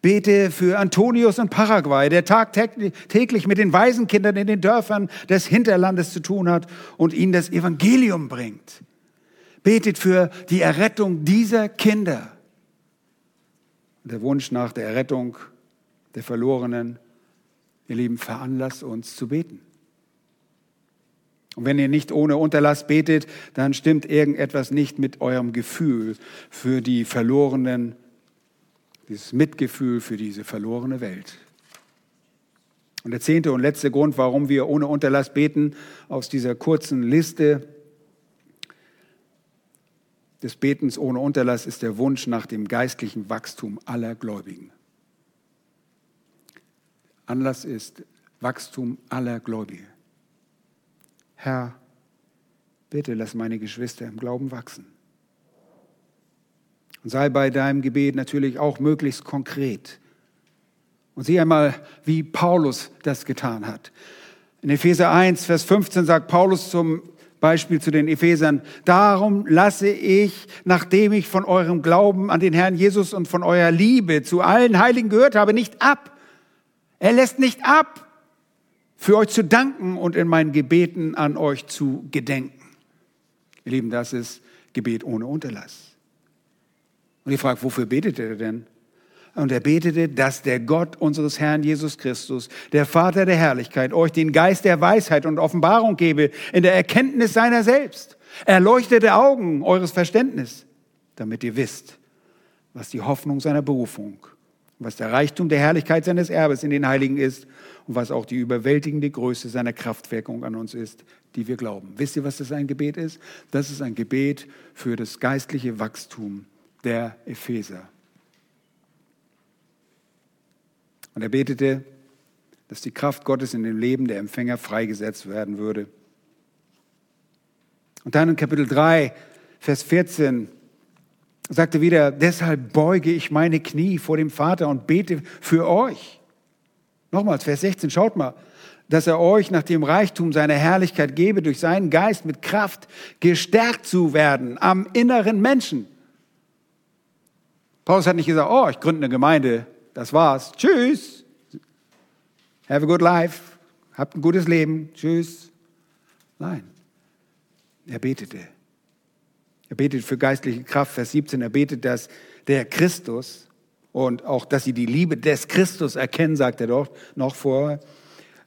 Bete für Antonius in Paraguay, der tagtäglich mit den Waisenkindern in den Dörfern des Hinterlandes zu tun hat und ihnen das Evangelium bringt. Betet für die Errettung dieser Kinder. Der Wunsch nach der Errettung der Verlorenen Ihr Lieben, veranlasst uns zu beten. Und wenn ihr nicht ohne Unterlass betet, dann stimmt irgendetwas nicht mit eurem Gefühl für die verlorenen, dieses Mitgefühl für diese verlorene Welt. Und der zehnte und letzte Grund, warum wir ohne Unterlass beten, aus dieser kurzen Liste des Betens ohne Unterlass ist der Wunsch nach dem geistlichen Wachstum aller Gläubigen. Anlass ist Wachstum aller Gläubige. Herr, bitte lass meine Geschwister im Glauben wachsen. Und sei bei deinem Gebet natürlich auch möglichst konkret. Und sieh einmal, wie Paulus das getan hat. In Epheser 1, Vers 15 sagt Paulus zum Beispiel zu den Ephesern, darum lasse ich, nachdem ich von eurem Glauben an den Herrn Jesus und von eurer Liebe zu allen Heiligen gehört habe, nicht ab. Er lässt nicht ab, für euch zu danken und in meinen Gebeten an euch zu gedenken. Ihr Lieben, das ist Gebet ohne Unterlass. Und ihr fragt, wofür betet er denn? Und er betete, dass der Gott unseres Herrn Jesus Christus, der Vater der Herrlichkeit, euch den Geist der Weisheit und Offenbarung gebe in der Erkenntnis seiner selbst. Erleuchtete Augen eures Verständnisses, damit ihr wisst, was die Hoffnung seiner Berufung, was der Reichtum der Herrlichkeit seines Erbes in den Heiligen ist und was auch die überwältigende Größe seiner Kraftwirkung an uns ist, die wir glauben. Wisst ihr, was das ein Gebet ist? Das ist ein Gebet für das geistliche Wachstum der Epheser. Und er betete, dass die Kraft Gottes in dem Leben der Empfänger freigesetzt werden würde. Und dann in Kapitel 3, Vers 14 sagte wieder, deshalb beuge ich meine Knie vor dem Vater und bete für euch. Nochmals, Vers 16, schaut mal, dass er euch nach dem Reichtum seiner Herrlichkeit gebe, durch seinen Geist mit Kraft gestärkt zu werden am inneren Menschen. Paulus hat nicht gesagt, oh, ich gründe eine Gemeinde das war's. Tschüss. Have a good life. Habt ein gutes Leben. Tschüss. Nein. Er betete. Er betet für geistliche Kraft. Vers 17. Er betet, dass der Christus und auch, dass sie die Liebe des Christus erkennen, sagt er doch noch vorher,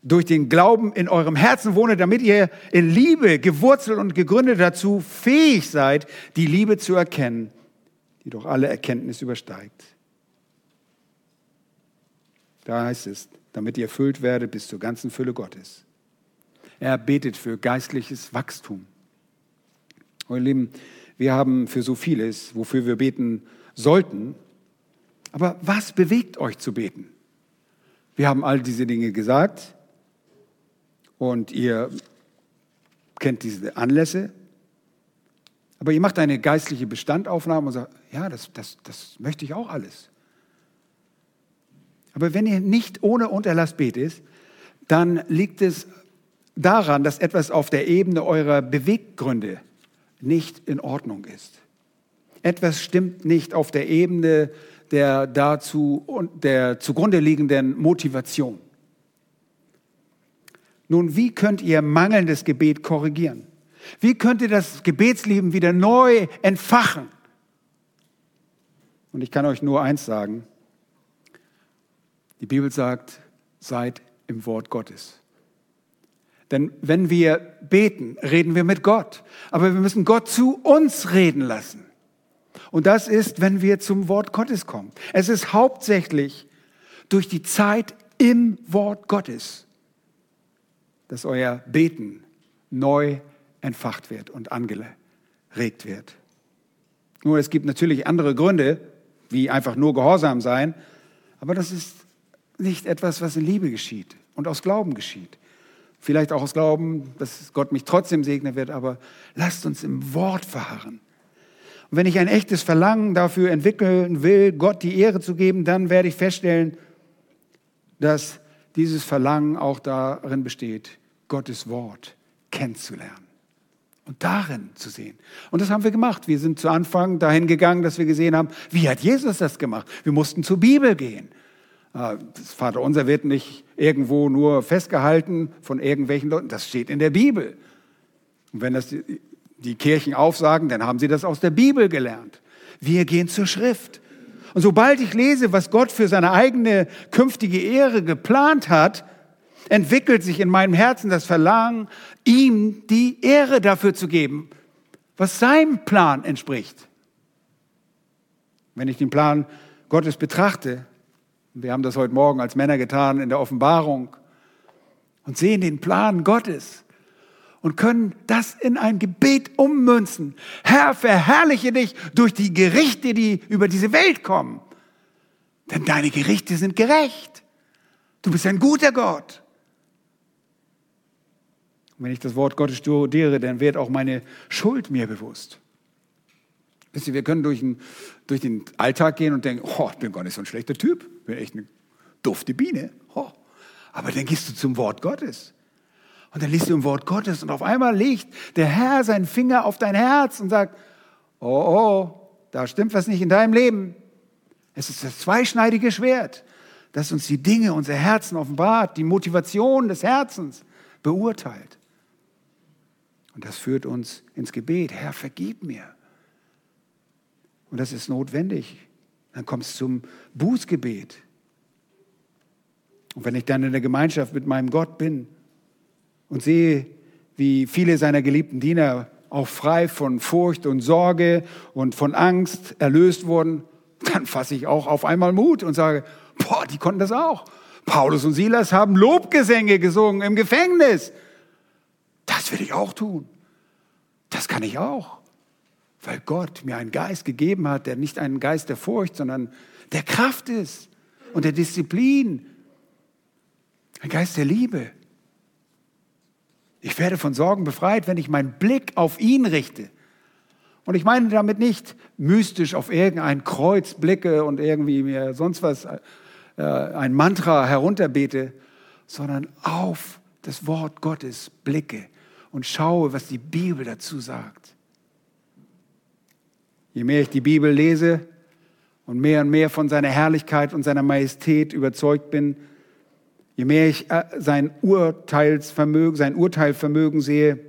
durch den Glauben in eurem Herzen wohne, damit ihr in Liebe gewurzelt und gegründet dazu fähig seid, die Liebe zu erkennen, die doch alle Erkenntnis übersteigt. Da heißt es, damit ihr erfüllt werdet bis zur ganzen Fülle Gottes. Er betet für geistliches Wachstum. Meine Lieben, wir haben für so vieles, wofür wir beten sollten. Aber was bewegt euch zu beten? Wir haben all diese Dinge gesagt und ihr kennt diese Anlässe. Aber ihr macht eine geistliche Bestandaufnahme und sagt, ja, das, das, das möchte ich auch alles. Aber wenn ihr nicht ohne Unterlass betet, dann liegt es daran, dass etwas auf der Ebene eurer Beweggründe nicht in Ordnung ist. Etwas stimmt nicht auf der Ebene der dazu der zugrunde liegenden Motivation. Nun, wie könnt ihr mangelndes Gebet korrigieren? Wie könnt ihr das Gebetsleben wieder neu entfachen? Und ich kann euch nur eins sagen, die Bibel sagt, seid im Wort Gottes. Denn wenn wir beten, reden wir mit Gott. Aber wir müssen Gott zu uns reden lassen. Und das ist, wenn wir zum Wort Gottes kommen. Es ist hauptsächlich durch die Zeit im Wort Gottes, dass euer Beten neu entfacht wird und angeregt wird. Nur es gibt natürlich andere Gründe, wie einfach nur Gehorsam sein, aber das ist nicht etwas, was in Liebe geschieht und aus Glauben geschieht. Vielleicht auch aus Glauben, dass Gott mich trotzdem segnen wird, aber lasst uns im Wort verharren. Und wenn ich ein echtes Verlangen dafür entwickeln will, Gott die Ehre zu geben, dann werde ich feststellen, dass dieses Verlangen auch darin besteht, Gottes Wort kennenzulernen und darin zu sehen. Und das haben wir gemacht. Wir sind zu Anfang dahin gegangen, dass wir gesehen haben, wie hat Jesus das gemacht? Wir mussten zur Bibel gehen. Ah, das Vaterunser wird nicht irgendwo nur festgehalten von irgendwelchen Leuten. Das steht in der Bibel. Und wenn das die Kirchen aufsagen, dann haben sie das aus der Bibel gelernt. Wir gehen zur Schrift. Und sobald ich lese, was Gott für seine eigene künftige Ehre geplant hat, entwickelt sich in meinem Herzen das Verlangen, ihm die Ehre dafür zu geben, was seinem Plan entspricht. Wenn ich den Plan Gottes betrachte, wir haben das heute Morgen als Männer getan in der Offenbarung und sehen den Plan Gottes und können das in ein Gebet ummünzen. Herr, verherrliche dich durch die Gerichte, die über diese Welt kommen. Denn deine Gerichte sind gerecht. Du bist ein guter Gott. Und wenn ich das Wort Gottes studiere, dann wird auch meine Schuld mir bewusst. Wisst ihr, wir können durch den, durch den Alltag gehen und denken, oh, ich bin gar nicht so ein schlechter Typ, ich bin echt eine dufte Biene. Oh. Aber dann gehst du zum Wort Gottes. Und dann liest du im Wort Gottes und auf einmal legt der Herr seinen Finger auf dein Herz und sagt, oh, oh, da stimmt was nicht in deinem Leben. Es ist das zweischneidige Schwert, das uns die Dinge, unser Herzen offenbart, die Motivation des Herzens beurteilt. Und das führt uns ins Gebet. Herr, vergib mir. Und das ist notwendig. Dann kommst du zum Bußgebet. Und wenn ich dann in der Gemeinschaft mit meinem Gott bin und sehe, wie viele seiner geliebten Diener auch frei von Furcht und Sorge und von Angst erlöst wurden, dann fasse ich auch auf einmal Mut und sage, boah, die konnten das auch. Paulus und Silas haben Lobgesänge gesungen im Gefängnis. Das will ich auch tun. Das kann ich auch. Weil Gott mir einen Geist gegeben hat, der nicht einen Geist der Furcht, sondern der Kraft ist und der Disziplin. Ein Geist der Liebe. Ich werde von Sorgen befreit, wenn ich meinen Blick auf ihn richte. Und ich meine damit nicht mystisch auf irgendein Kreuz blicke und irgendwie mir sonst was, äh, ein Mantra herunterbete, sondern auf das Wort Gottes blicke und schaue, was die Bibel dazu sagt. Je mehr ich die Bibel lese und mehr und mehr von seiner Herrlichkeit und seiner Majestät überzeugt bin, Je mehr ich äh, sein Urteilsvermögen, sein Urteilvermögen sehe,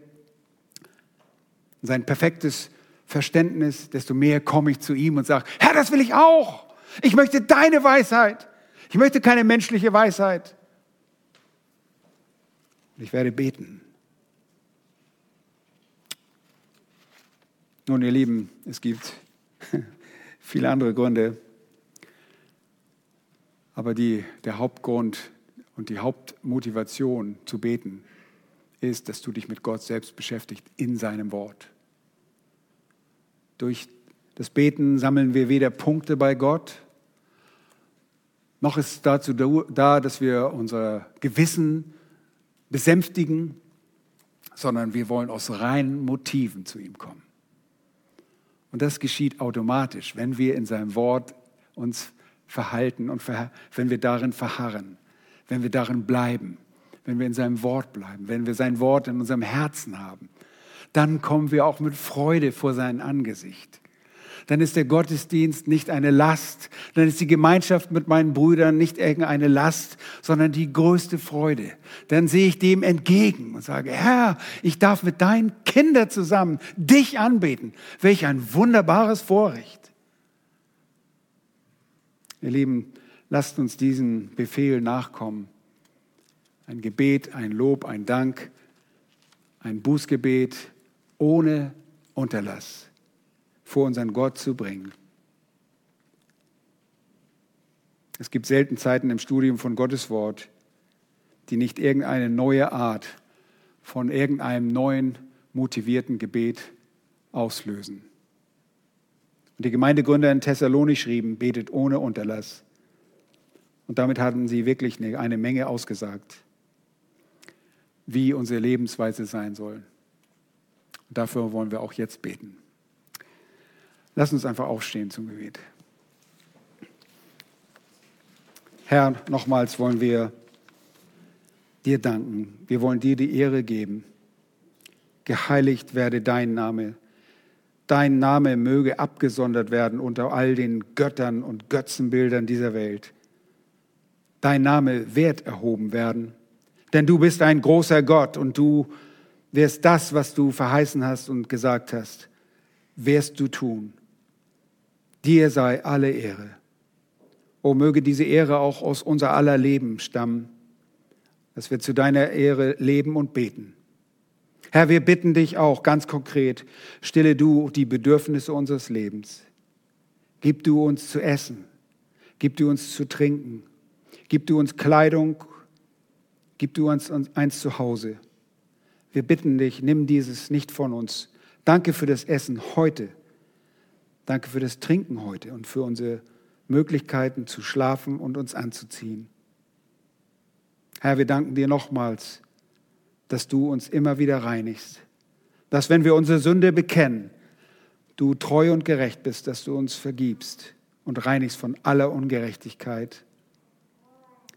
sein perfektes Verständnis, desto mehr komme ich zu ihm und sage, Herr, das will ich auch. Ich möchte deine Weisheit. Ich möchte keine menschliche Weisheit. Ich werde beten. Nun, ihr Lieben, es gibt viele andere Gründe, aber die, der Hauptgrund, und die Hauptmotivation zu beten ist, dass du dich mit Gott selbst beschäftigst in seinem Wort. Durch das Beten sammeln wir weder Punkte bei Gott, noch ist es dazu da, dass wir unser Gewissen besänftigen, sondern wir wollen aus reinen Motiven zu ihm kommen. Und das geschieht automatisch, wenn wir in seinem Wort uns verhalten und wenn wir darin verharren wenn wir darin bleiben, wenn wir in seinem Wort bleiben, wenn wir sein Wort in unserem Herzen haben, dann kommen wir auch mit Freude vor sein Angesicht. Dann ist der Gottesdienst nicht eine Last, dann ist die Gemeinschaft mit meinen Brüdern nicht irgendeine Last, sondern die größte Freude. Dann sehe ich dem entgegen und sage, Herr, ich darf mit deinen Kindern zusammen dich anbeten. Welch ein wunderbares Vorrecht. Ihr Lieben, Lasst uns diesen Befehl nachkommen. Ein Gebet, ein Lob, ein Dank, ein Bußgebet ohne Unterlass vor unseren Gott zu bringen. Es gibt selten Zeiten im Studium von Gottes Wort, die nicht irgendeine neue Art von irgendeinem neuen motivierten Gebet auslösen. Und die Gemeindegründer in Thessalonich schrieben, betet ohne Unterlass. Und damit hatten sie wirklich eine Menge ausgesagt, wie unsere Lebensweise sein soll. Und dafür wollen wir auch jetzt beten. Lass uns einfach aufstehen zum Gebet. Herr, nochmals wollen wir dir danken. Wir wollen dir die Ehre geben. Geheiligt werde dein Name. Dein Name möge abgesondert werden unter all den Göttern und Götzenbildern dieser Welt dein Name wert erhoben werden. Denn du bist ein großer Gott und du wirst das, was du verheißen hast und gesagt hast, wirst du tun. Dir sei alle Ehre. O möge diese Ehre auch aus unser aller Leben stammen, dass wir zu deiner Ehre leben und beten. Herr, wir bitten dich auch ganz konkret, stille du die Bedürfnisse unseres Lebens. Gib du uns zu essen, gib du uns zu trinken, Gib du uns Kleidung, gib du uns eins zu Hause. Wir bitten dich, nimm dieses nicht von uns. Danke für das Essen heute. Danke für das Trinken heute und für unsere Möglichkeiten zu schlafen und uns anzuziehen. Herr, wir danken dir nochmals, dass du uns immer wieder reinigst. Dass wenn wir unsere Sünde bekennen, du treu und gerecht bist, dass du uns vergibst und reinigst von aller Ungerechtigkeit.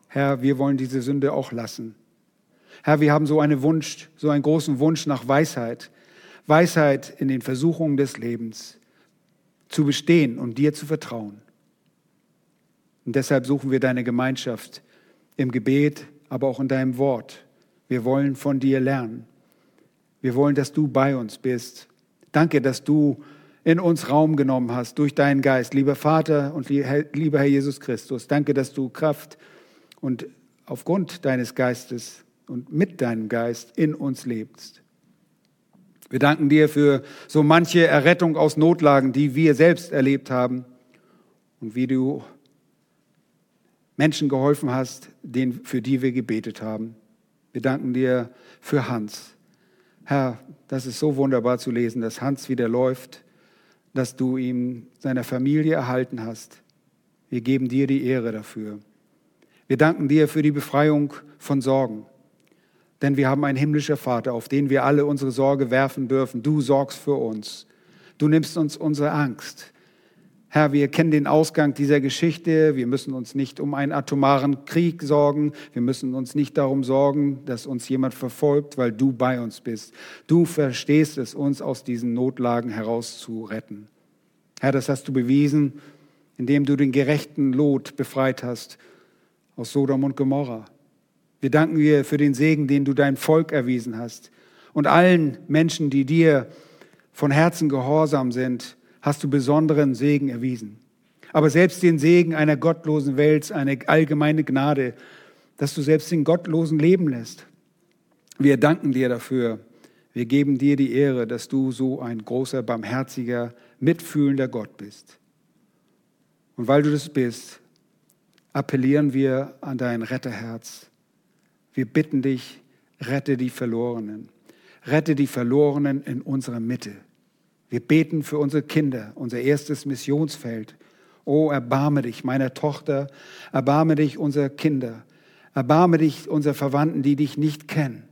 Herr, wir wollen diese Sünde auch lassen. Herr, wir haben so einen Wunsch, so einen großen Wunsch nach Weisheit. Weisheit in den Versuchungen des Lebens zu bestehen und dir zu vertrauen. Und deshalb suchen wir deine Gemeinschaft im Gebet, aber auch in deinem Wort. Wir wollen von dir lernen. Wir wollen, dass du bei uns bist. Danke, dass du in uns Raum genommen hast durch deinen Geist. Lieber Vater und lieber Herr Jesus Christus, danke, dass du Kraft und aufgrund deines Geistes und mit deinem Geist in uns lebst. Wir danken dir für so manche Errettung aus Notlagen, die wir selbst erlebt haben und wie du Menschen geholfen hast, für die wir gebetet haben. Wir danken dir für Hans. Herr, das ist so wunderbar zu lesen, dass Hans wieder läuft, dass du ihm seiner Familie erhalten hast. Wir geben dir die Ehre dafür. Wir danken dir für die Befreiung von Sorgen. Denn wir haben einen himmlischen Vater, auf den wir alle unsere Sorge werfen dürfen. Du sorgst für uns. Du nimmst uns unsere Angst. Herr, wir kennen den Ausgang dieser Geschichte. Wir müssen uns nicht um einen atomaren Krieg sorgen. Wir müssen uns nicht darum sorgen, dass uns jemand verfolgt, weil du bei uns bist. Du verstehst es, uns aus diesen Notlagen herauszuretten. Herr, das hast du bewiesen, indem du den gerechten Lot befreit hast aus Sodom und Gomorrah. Wir danken dir für den Segen, den du dein Volk erwiesen hast. Und allen Menschen, die dir von Herzen gehorsam sind, hast du besonderen Segen erwiesen. Aber selbst den Segen einer gottlosen Welt, eine allgemeine Gnade, dass du selbst den Gottlosen leben lässt. Wir danken dir dafür. Wir geben dir die Ehre, dass du so ein großer, barmherziger, mitfühlender Gott bist. Und weil du das bist, appellieren wir an dein Retterherz wir bitten dich, rette die Verlorenen. Rette die Verlorenen in unserer Mitte. Wir beten für unsere Kinder, unser erstes Missionsfeld. Oh, erbarme dich meiner Tochter, erbarme dich unserer Kinder, erbarme dich unserer Verwandten, die dich nicht kennen.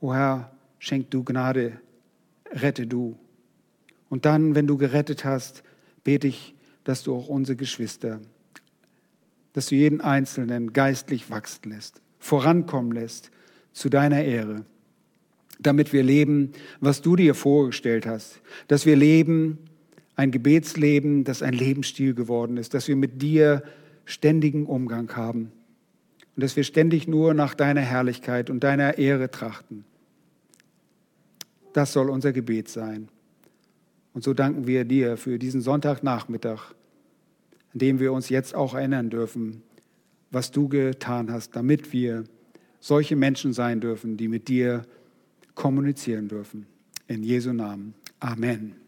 O Herr, schenk du Gnade, rette du. Und dann, wenn du gerettet hast, bete ich, dass du auch unsere Geschwister, dass du jeden Einzelnen geistlich wachsen lässt vorankommen lässt zu deiner Ehre, damit wir leben, was du dir vorgestellt hast, dass wir leben ein Gebetsleben, das ein Lebensstil geworden ist, dass wir mit dir ständigen Umgang haben und dass wir ständig nur nach deiner Herrlichkeit und deiner Ehre trachten. Das soll unser Gebet sein. Und so danken wir dir für diesen Sonntagnachmittag, an dem wir uns jetzt auch erinnern dürfen, was du getan hast, damit wir solche Menschen sein dürfen, die mit dir kommunizieren dürfen. In Jesu Namen. Amen.